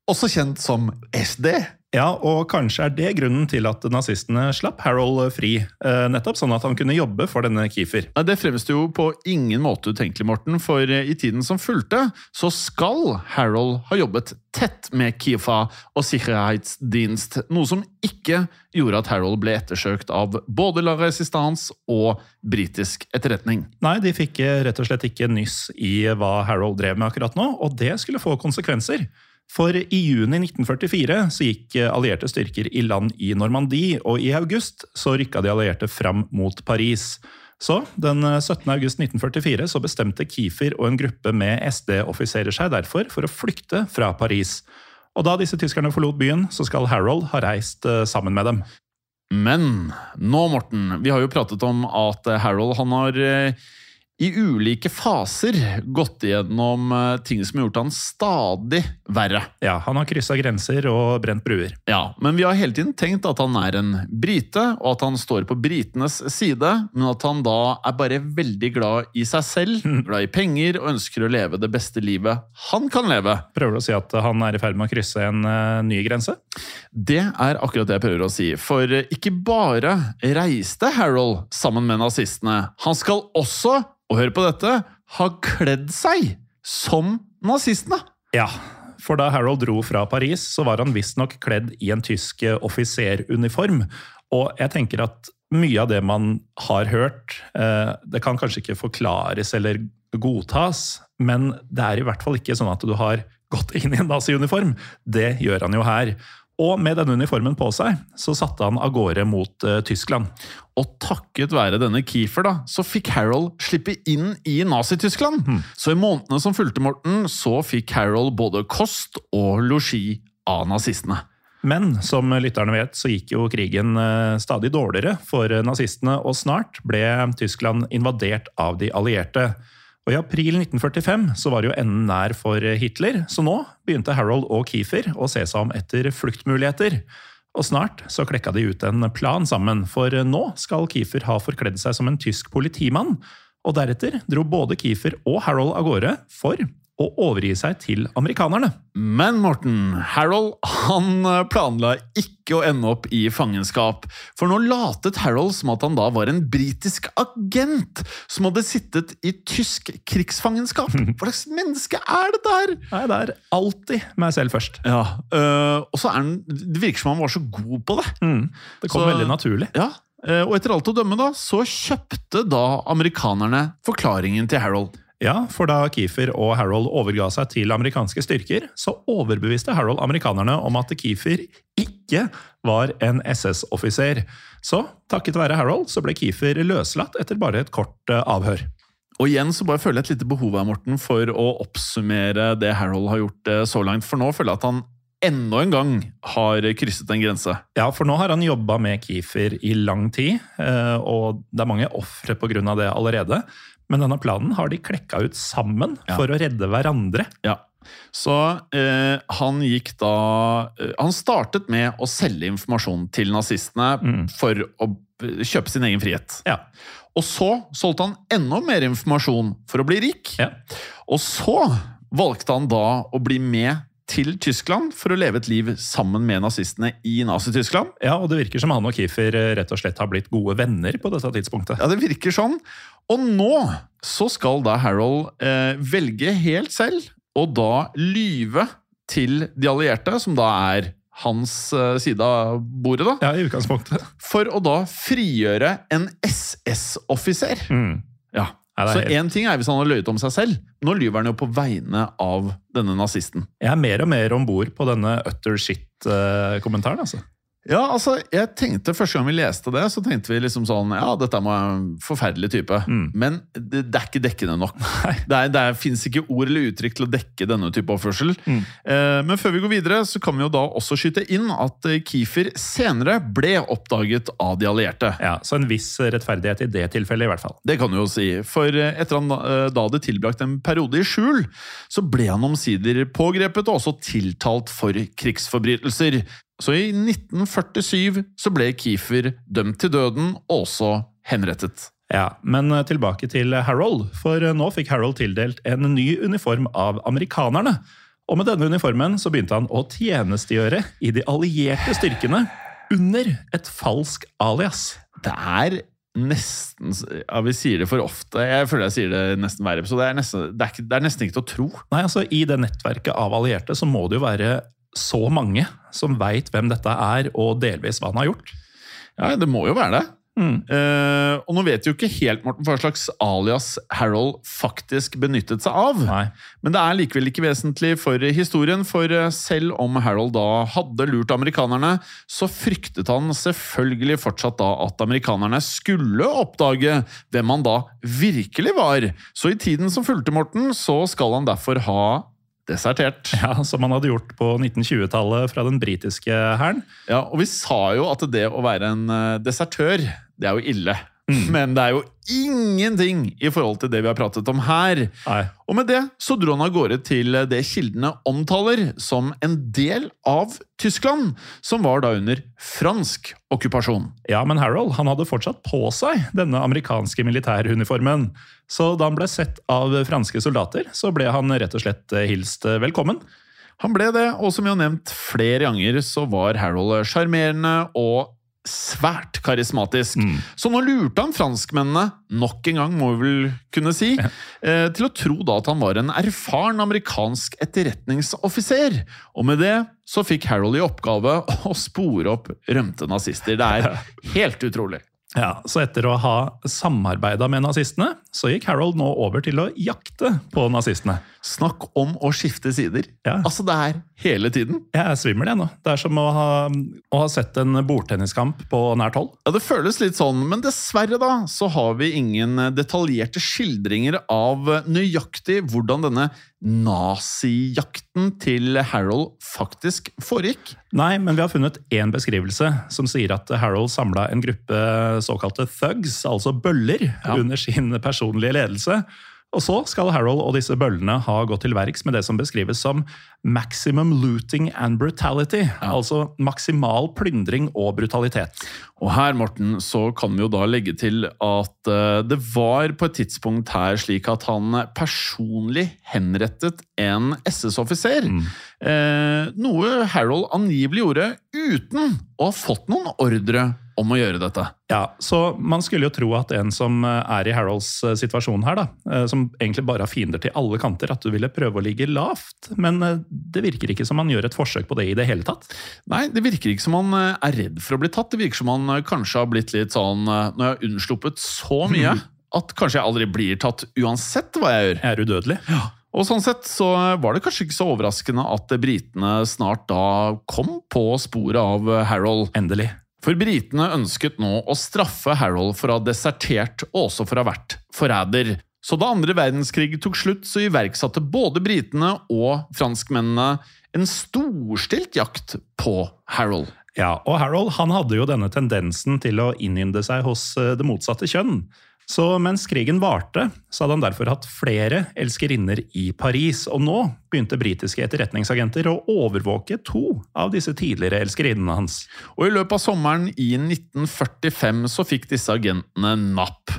også kjent som SD. Ja, og kanskje er det grunnen til at nazistene slapp Harold fri. eh, Nettopp sånn at han kunne jobbe for denne Kiefer. Nei, Det fremstår jo på ingen måte utenkelig, Morten, for i tiden som fulgte, så skal Harold ha jobbet tett med Kiefer og Sicherheitsdienst, noe som ikke gjorde at Harold ble ettersøkt av både La Resistance og britisk etterretning. Nei, de fikk eh, rett og slett ikke nyss i hva Harold drev med akkurat nå, og det skulle få konsekvenser. For i juni 1944 så gikk eh, allierte styrker i land i Normandie, og i august så rykka de allierte fram mot Paris. Så den eh, 17. august 1944 så bestemte Kiefer og en gruppe med SD-offiserer seg derfor for å flykte fra Paris. Og da disse tyskerne forlot byen, så skal Harold ha reist eh, sammen med dem. Men nå, Morten, vi har jo pratet om at Harold han har eh, i ulike faser gått igjennom eh, ting som har gjort han stadig verre. Ja, Han har kryssa grenser og brent bruer. Ja, men vi har hele tiden tenkt at han er en brite, og at han står på britenes side, men at han da er bare veldig glad i seg selv, glad i penger og ønsker å leve det beste livet han kan leve. Prøver du å si at han er i ferd med å krysse en eh, ny grense? Det er akkurat det jeg prøver å si, for ikke bare reiste Harold sammen med nazistene, han skal også, og hør på dette, har kledd seg som nazistene. Ja, for da Harold dro fra Paris, så var han visstnok kledd i en tysk offiseruniform. Og jeg tenker at mye av det man har hørt, eh, det kan kanskje ikke forklares eller godtas, men det er i hvert fall ikke sånn at du har gått inn i en nazi-uniform. Det gjør han jo her. Og med denne uniformen på seg, så satte han av gårde mot uh, Tyskland. Og takket være denne Kiefer da, så fikk Harold slippe inn i Nazi-Tyskland. Så i månedene som fulgte Morten, så fikk Harold både kost og losji av nazistene. Men som lytterne vet, så gikk jo krigen eh, stadig dårligere for nazistene, og snart ble Tyskland invadert av de allierte. Og I april 1945 så var det jo enden nær for Hitler, så nå begynte Harold og Kiefer å se seg om etter fluktmuligheter. Og snart så klekka de ut en plan sammen, for nå skal Kiefer ha forkledd seg som en tysk politimann. Og deretter dro både Kiefer og Harold av gårde for å overgi seg til amerikanerne. Men Morten, Harold han planla ikke å ende opp i fangenskap. For nå latet Harold som at han da var en britisk agent som hadde sittet i tysk krigsfangenskap. Hva slags menneske er det der?! Nei, det er alltid meg selv først. Ja, øh, Og så er han Det virker som han var så god på det. Mm. Det kom Så- veldig naturlig. Ja, øh, Og etter alt å dømme da, så kjøpte da amerikanerne forklaringen til Harold. Ja, for da Kiefer og Harold overga seg til amerikanske styrker, så overbeviste Harold amerikanerne om at Kiefer ikke var en SS-offiser. Så takket være Harold så ble Kiefer løslatt etter bare et kort eh, avhør. Og igjen så bare føler jeg et lite behov her, Morten, for å oppsummere det Harold har gjort eh, så langt. For nå føler jeg at han enda en gang har krysset en grense. Ja, for nå har han jobba med Kiefer i lang tid, eh, og det er mange ofre pga. det allerede. Men denne planen har de klekka ut sammen Ja. for å redde hverandre. Ja. Så eh, han gikk da eh, Han startet med å selge informasjon til nazistene Mm. for å kjøpe sin egen frihet. Ja. Og så solgte han enda mer informasjon for å bli rik. Ja. Og så valgte han da å bli med til Tyskland for å leve et liv sammen med nazistene i Nazi-Tyskland. ja, og det virker som han og Kiefer eh, rett og slett har blitt gode venner på dette tidspunktet. Ja, det virker sånn. Og nå så skal da Harold eh, velge helt selv, og da lyve til de allierte, som da er hans eh, side av bordet, da, Ja, i utgangspunktet. for å da frigjøre en SS-offiser. Mm. Ja. Ja, så én helt- ting er hvis han har løyet om seg selv, nå lyver han jo på vegne av denne nazisten. Jeg er mer og mer om bord på denne utter shit-kommentaren. altså. Ja, altså, jeg tenkte Første gang vi leste det, så tenkte vi liksom sånn Ja, dette må være en forferdelig type. Mm. Men det, det er ikke dekkende nok. Det, er, det finnes fins ikke ord eller uttrykk til å dekke denne type oppførsel. Mm. Eh, men før vi går videre, så kan vi jo da også skyte inn at eh, Kiefer senere ble oppdaget av de allierte. Ja, Så en viss rettferdighet i det tilfellet, i hvert fall. Det kan du jo si, for eh, etter han eh, da hadde tilbrakt en periode i skjul, så ble han omsider pågrepet og også tiltalt for krigsforbrytelser. Så i 1947 så ble Kiefer dømt til døden og også henrettet. Ja, Men eh, tilbake til Harold, for eh, nå fikk Harold tildelt en ny uniform av amerikanerne. Og med denne uniformen så begynte han å tjenestegjøre i de allierte styrkene under et falsk alias. Det er nesten Ja, vi sier det for ofte. Jeg føler jeg sier det nesten hver episode. Det er nesten, det er det er nesten ikke til å tro. Nei, altså I det nettverket av allierte så må det jo være så mange som veit hvem dette er, og delvis hva han har gjort. Ja, det må jo være det. Mm. Uh, og nå vet vi jo ikke helt Morten, hva slags alias Harold faktisk benyttet seg av. Nei. Men det er likevel ikke vesentlig for historien, for eh, selv om Harold da hadde lurt amerikanerne, så fryktet han selvfølgelig fortsatt da at amerikanerne skulle oppdage hvem han da virkelig var. Så i tiden som fulgte, Morten, så skal han derfor ha desertert. Ja, Som man hadde gjort på 1920-tallet fra den britiske hæren. Ja, og vi sa jo at det å være en eh, desertør, det er jo ille. Men det er jo ingenting i forhold til det vi har pratet om her. Nei. Og med det så dro han av gårde til det kildene omtaler som en del av Tyskland, som var da under fransk okkupasjon. Ja, men Harold han hadde fortsatt på seg denne amerikanske militæruniformen. Så da han ble sett av franske soldater, så ble han rett og slett hilst velkommen. Han ble det, og som vi har nevnt flere ganger, så var Harold sjarmerende og svært karismatisk. Så nå lurte han franskmennene, nok en gang må vi vel kunne si, eh, til å tro da at han var en erfaren amerikansk etterretningsoffiser. Og med det så fikk Harold i oppgave å spore opp rømte nazister. Det er helt utrolig. Ja, Så etter å ha samarbeida med nazistene, så gikk Harold nå over til å jakte på nazistene. Snakk om å skifte sider. Ja. Altså, det er hele tiden. Jeg er svimmel, jeg nå. Det er som å ha, å ha sett en bordtenniskamp på nært hold. Ja, Det føles litt sånn, men dessverre da, så har vi ingen detaljerte skildringer av nøyaktig hvordan denne nazijakten til Harold faktisk foregikk? Nei, men vi har funnet én beskrivelse som sier at Harold samla en gruppe såkalte thugs, altså bøller, Ja. under sin personlige ledelse. Og så skal Harold og disse bøllene ha gått til verks med det som beskrives som maximum looting and brutality. Altså maksimal plyndring og brutalitet. Og her, Morten, så kan vi jo da legge til at eh, det var på et tidspunkt her slik at han personlig henrettet en SS-offiser. Eh, noe Harold angivelig gjorde uten å ha fått noen ordre om å gjøre dette. Ja, så Man skulle jo tro at en som eh, er i Harolds eh, situasjon her, da, eh, som egentlig bare har fiender til alle kanter, at du ville prøve å ligge lavt. Men det virker ikke som han gjør et forsøk på det i det hele tatt. Nei, det virker ikke som han er redd for å bli tatt. Det virker som han kanskje har blitt litt sånn Når jeg har unnsluppet så mye, at kanskje jeg aldri blir tatt uansett hva jeg gjør. Jeg er udødelig. Ja. Og sånn sett så var det kanskje ikke så overraskende at britene snart da kom på sporet av Harold. Endelig. For britene ønsket nå å straffe Harold for å ha desertert og også for å ha vært forræder. Så da andre verdenskrig tok slutt, så iverksatte både britene og franskmennene en storstilt jakt på Harold. Ja, og Harold han hadde jo denne tendensen til å innynde seg hos eh, det motsatte kjønn. Så mens krigen varte, så hadde han derfor hatt flere elskerinner i Paris. Og nå begynte britiske etterretningsagenter å overvåke to av disse tidligere elskerinnene hans. Og i løpet av sommeren i 1945 så fikk disse agentene napp.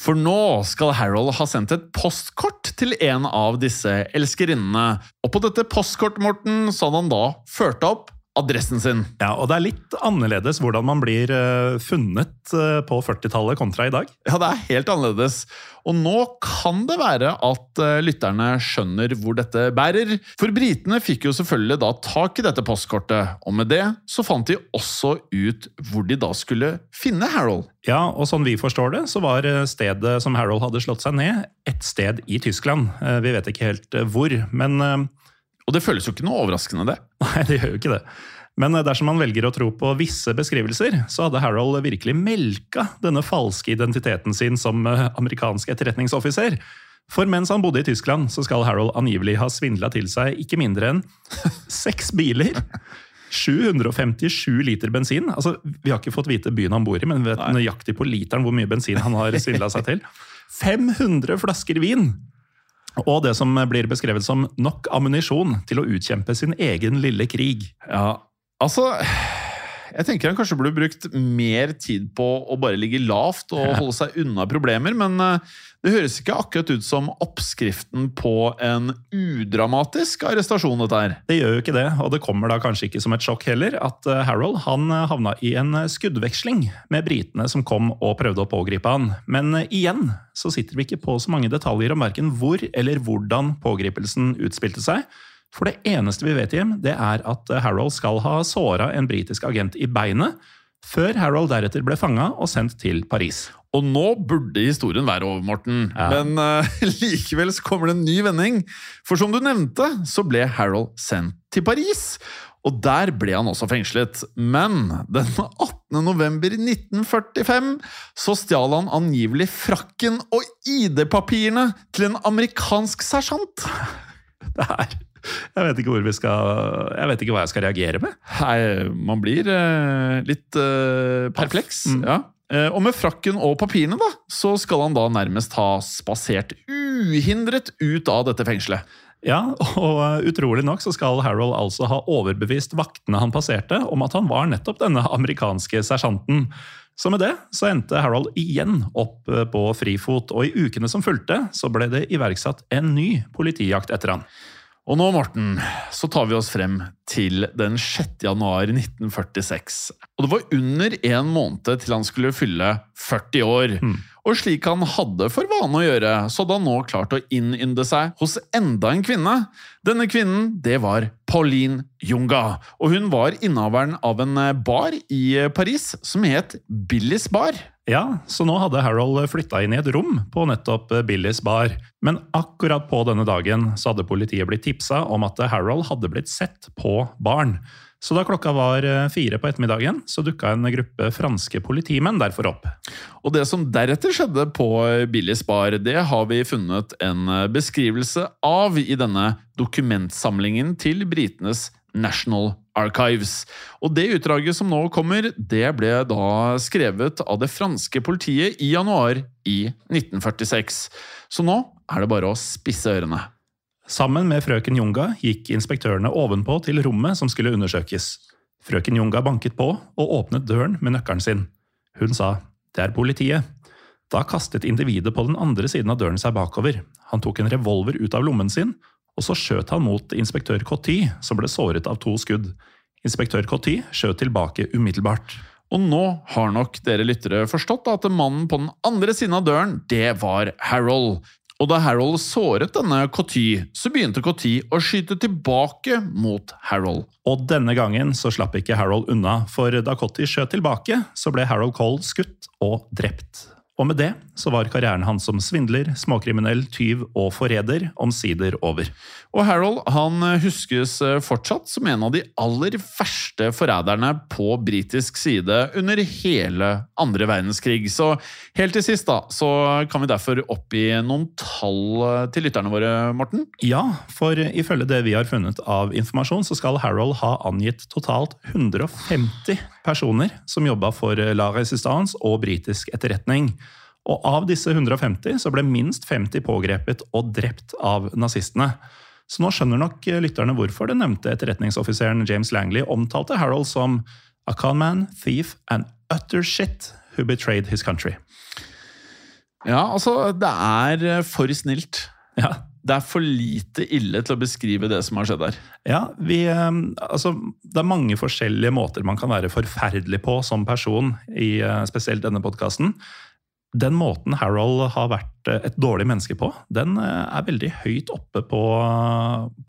For nå skal Harold ha sendt et postkort til en av disse elskerinnene. Og på dette postkortet, Morten, så hadde han da ført opp adressen sin. Ja, Og det er litt annerledes hvordan man blir eh, funnet eh, på 40-tallet kontra i dag. Ja, det er helt annerledes. Og nå kan det være at eh, lytterne skjønner hvor dette bærer. For britene fikk jo selvfølgelig da tak i dette postkortet, og med det så fant de også ut hvor de da skulle finne Harold. Ja, og sånn vi forstår det, så var stedet som Harold hadde slått seg ned, et sted i Tyskland. Vi vet ikke helt hvor, men Og det føles jo ikke noe overraskende, det. Nei, det gjør jo ikke det. Men eh, dersom man velger å tro på visse beskrivelser, så hadde Harold virkelig melka denne falske identiteten sin som eh, amerikansk etterretningsoffiser. For mens han bodde i Tyskland, så skal Harold angivelig ha svindla til seg ikke mindre enn seks biler. 757 liter bensin. Altså, Vi har ikke fått vite byen han bor i, men vi vet nøyaktig på literen hvor mye bensin han har svindla seg til. 500 flasker vin! Og det som blir beskrevet som nok ammunisjon til å utkjempe sin egen lille krig. Ja, altså Jeg tenker han kanskje burde brukt mer tid på å bare ligge lavt og holde seg unna problemer, men eh, det høres ikke akkurat ut som oppskriften på en udramatisk arrestasjon, dette her. Det gjør jo ikke det, og det kommer da kanskje ikke som et sjokk heller, at eh, Harold han eh, havna i en skuddveksling med britene som kom og prøvde å pågripe han. Men eh, igjen så sitter vi ikke på så mange detaljer om verken hvor eller hvordan pågripelsen utspilte seg. For det eneste vi vet, Jim, det er at eh, Harold skal ha såra en britisk agent i beinet, før Harold deretter ble fanga og sendt til Paris. Og nå burde historien være over, Morten. Ja. Men uh, likevel så kommer det en ny vending. For som du nevnte, så ble Harold sendt til Paris. Og der ble han også fengslet. Men den 18. november 1945 så stjal han angivelig frakken og ID-papirene til en amerikansk sersjant. Det er Jeg vet ikke hvor vi skal Jeg vet ikke hva jeg skal reagere med. Nei, man blir uh, litt uh, perpleks. Ja. Eh, og med frakken og papirene, da, så skal han da nærmest ha spasert uhindret ut av dette fengselet. Ja, og uh, utrolig nok så skal Harold altså ha overbevist vaktene han passerte om at han var nettopp denne amerikanske sersjanten. Så med det så endte Harold igjen opp uh, på frifot, og i ukene som fulgte så ble det iverksatt en ny politijakt etter han. Og nå, Morten, så tar vi oss frem til den 6. januar 1946. Og det var under en måned til han skulle fylle 40 år. Og slik han hadde for vane å gjøre, så hadde han nå klart å innynde seg hos enda en kvinne. Denne kvinnen, det var Pauline Junga. Og hun var innehaveren av en bar i Paris som het Billys Bar. Ja, så nå hadde Harold flytta inn i et rom på nettopp Billys bar. Men akkurat på denne dagen så hadde politiet blitt tipsa om at Harold hadde blitt sett på baren. Så da klokka var eh, fire på ettermiddagen, så dukka en gruppe franske politimenn derfor opp. Og det som deretter skjedde på Billys bar, det har vi funnet en beskrivelse av i denne dokumentsamlingen til britenes National Archives. Og det utdraget som nå kommer, det ble da skrevet av det franske politiet i januar i 1946. Så nå er det bare å spisse ørene. Sammen med frøken Junga gikk inspektørene ovenpå til rommet som skulle undersøkes. Frøken Junga banket på og åpnet døren med nøkkelen sin. Hun sa 'det er politiet'. Da kastet individet på den andre siden av døren seg bakover. Han tok en revolver ut av lommen sin, og så skjøt han mot inspektør Coty, som ble såret av to skudd. Inspektør Coty skjøt tilbake umiddelbart. Og nå har nok dere lyttere forstått at mannen på den andre siden av døren, det var Harold. Og da Harold såret denne Coty, så begynte Coty å skyte tilbake mot Harold. Og denne gangen så slapp ikke Harold unna, for da Cotty skjøt tilbake, så ble Harold Cole skutt og drept. Og med det så var karrieren hans som svindler, småkriminell, tyv og forræder omsider over. Og Harold han huskes fortsatt som en av de aller verste forræderne på britisk side under hele andre verdenskrig. Så helt til sist da, så kan vi derfor oppgi noen tall til lytterne våre, Morten. Ja, for ifølge det vi har funnet av informasjon, så skal Harold ha angitt totalt 150 personer som jobba for La Resistance og britisk etterretning. Og av disse 150 så ble minst 50 pågrepet og drept av nazistene. Så nå skjønner nok lytterne hvorfor den nevnte etterretningsoffiseren James Langley omtalte Harold som a con man, thief and utter shit who betrayed his country. Ja, altså, det er for snilt. Ja, Det er for lite ille til å beskrive det som har skjedd her. Ja, vi, eh, altså, Det er mange forskjellige måter man kan være forferdelig på som person, i eh, spesielt denne podkasten. Den måten Harold har vært eh, et dårlig menneske på, den eh, er veldig høyt oppe på,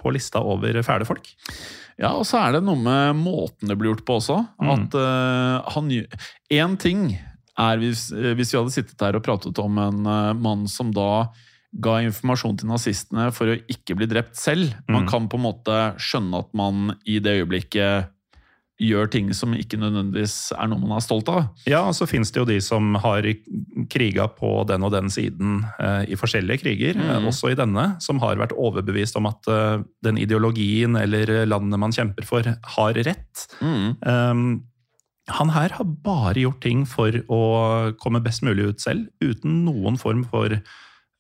på lista over fæle folk. Ja, og så er det noe med måten det blir gjort på også. Mm. At uh, han Én ting er hvis, hvis vi hadde sittet her og pratet om en uh, mann som da ga informasjon til nazistene for å ikke bli drept selv. Man Mm. kan på en måte skjønne at man i det øyeblikket gjør ting som ikke nødvendigvis er noe man er stolt av. Ja, og så finnes det jo de som har kriga på den og den siden eh, i forskjellige kriger, eh, Mhm. også i denne, som har vært overbevist om at eh, den ideologien eller landet man kjemper for, har rett. Mm. Um, han her har bare gjort ting for å komme best mulig ut selv, uten noen form for eh,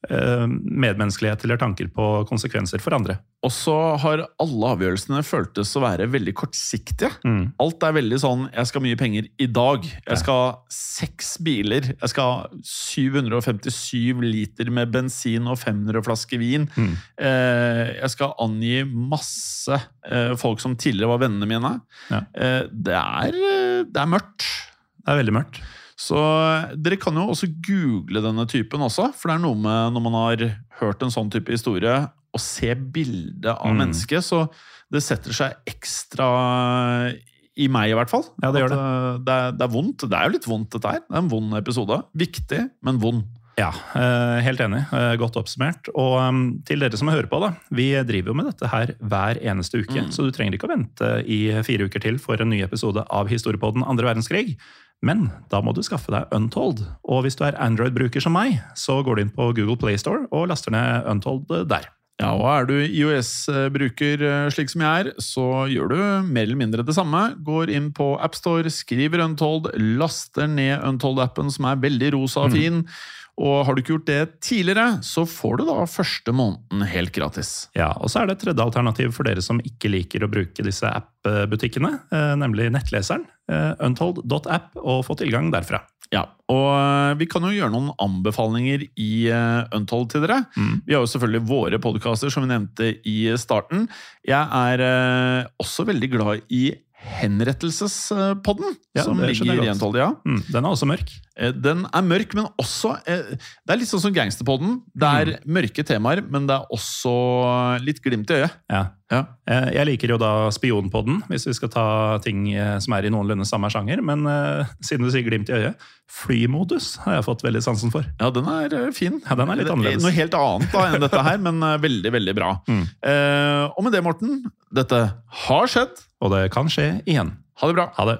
medmenneskelighet eller tanker på konsekvenser for andre. Og så har alle avgjørelsene føltes å være veldig kortsiktige. Mm. Alt er veldig sånn 'jeg skal ha mye penger i dag'. Jeg skal ha seks biler. Jeg skal ha 757 liter med bensin og 500 flasker vin. Mm. Eh, jeg skal angi masse eh, folk som tidligere var vennene mine. Ja. Eh, det, er, eh, det er mørkt. Det er veldig mørkt. Så dere kan jo også google denne typen også, for det er noe med når man har hørt en sånn type historie, å se bildet av Mm. mennesket, så det setter seg ekstra i meg i hvert fall. Ja, det gjør At, eh, det. er, det er vondt. Det er jo litt vondt, dette her. Det er en vond episode. Viktig, men vond. Ja, eh, helt enig. Eh, Godt oppsummert. Og til dere som hører på, da. Vi driver jo med dette her hver eneste uke, Mm. så du trenger ikke å vente i fire uker til for en ny episode av Historiepodden andre verdenskrig. Men da må du skaffe deg Untold. Og hvis du er Android-bruker som meg, så går du inn på Google Playstore og laster ned Untold der. Ja, og er du IOS-bruker eh, slik som jeg er, så gjør du mer eller mindre det samme. Går inn på AppStore, skriver Untold, laster ned Untold-appen, som er veldig rosa og fin. Og har du ikke gjort det tidligere, så får du da første måneden helt gratis. Ja, Og så er det et tredje alternativ for dere som ikke liker å bruke disse app-butikkene, eh, nemlig nettleseren. eh, Untold.app, og få tilgang derfra. Ja, og eh, vi kan jo gjøre noen anbefalinger i Untold til dere. Mm. Vi har jo selvfølgelig våre podkaster, som vi nevnte i starten. Jeg er også veldig glad i Henrettelsespodden, Ja, som ligger i. Untold. Ja. Mm, den er også mørk. Eh, Den er mørk, men også eh, Det er litt sånn som Gangsterpodden. Det er mørke temaer, men det er også litt glimt i øyet. Ja. Ja. Eh, Jeg liker jo da Spionpodden, hvis vi skal ta ting som er i noenlunde samme sjanger. Men siden du sier glimt i øyet, flymodus har jeg fått veldig sansen for. Ja, den er fin. Ja, den er litt annerledes. Noe helt annet da enn dette her, men veldig, veldig bra. Mm. Og med det, Morten, dette har skjedd. Og det kan skje igjen. Ha det bra. Ha det.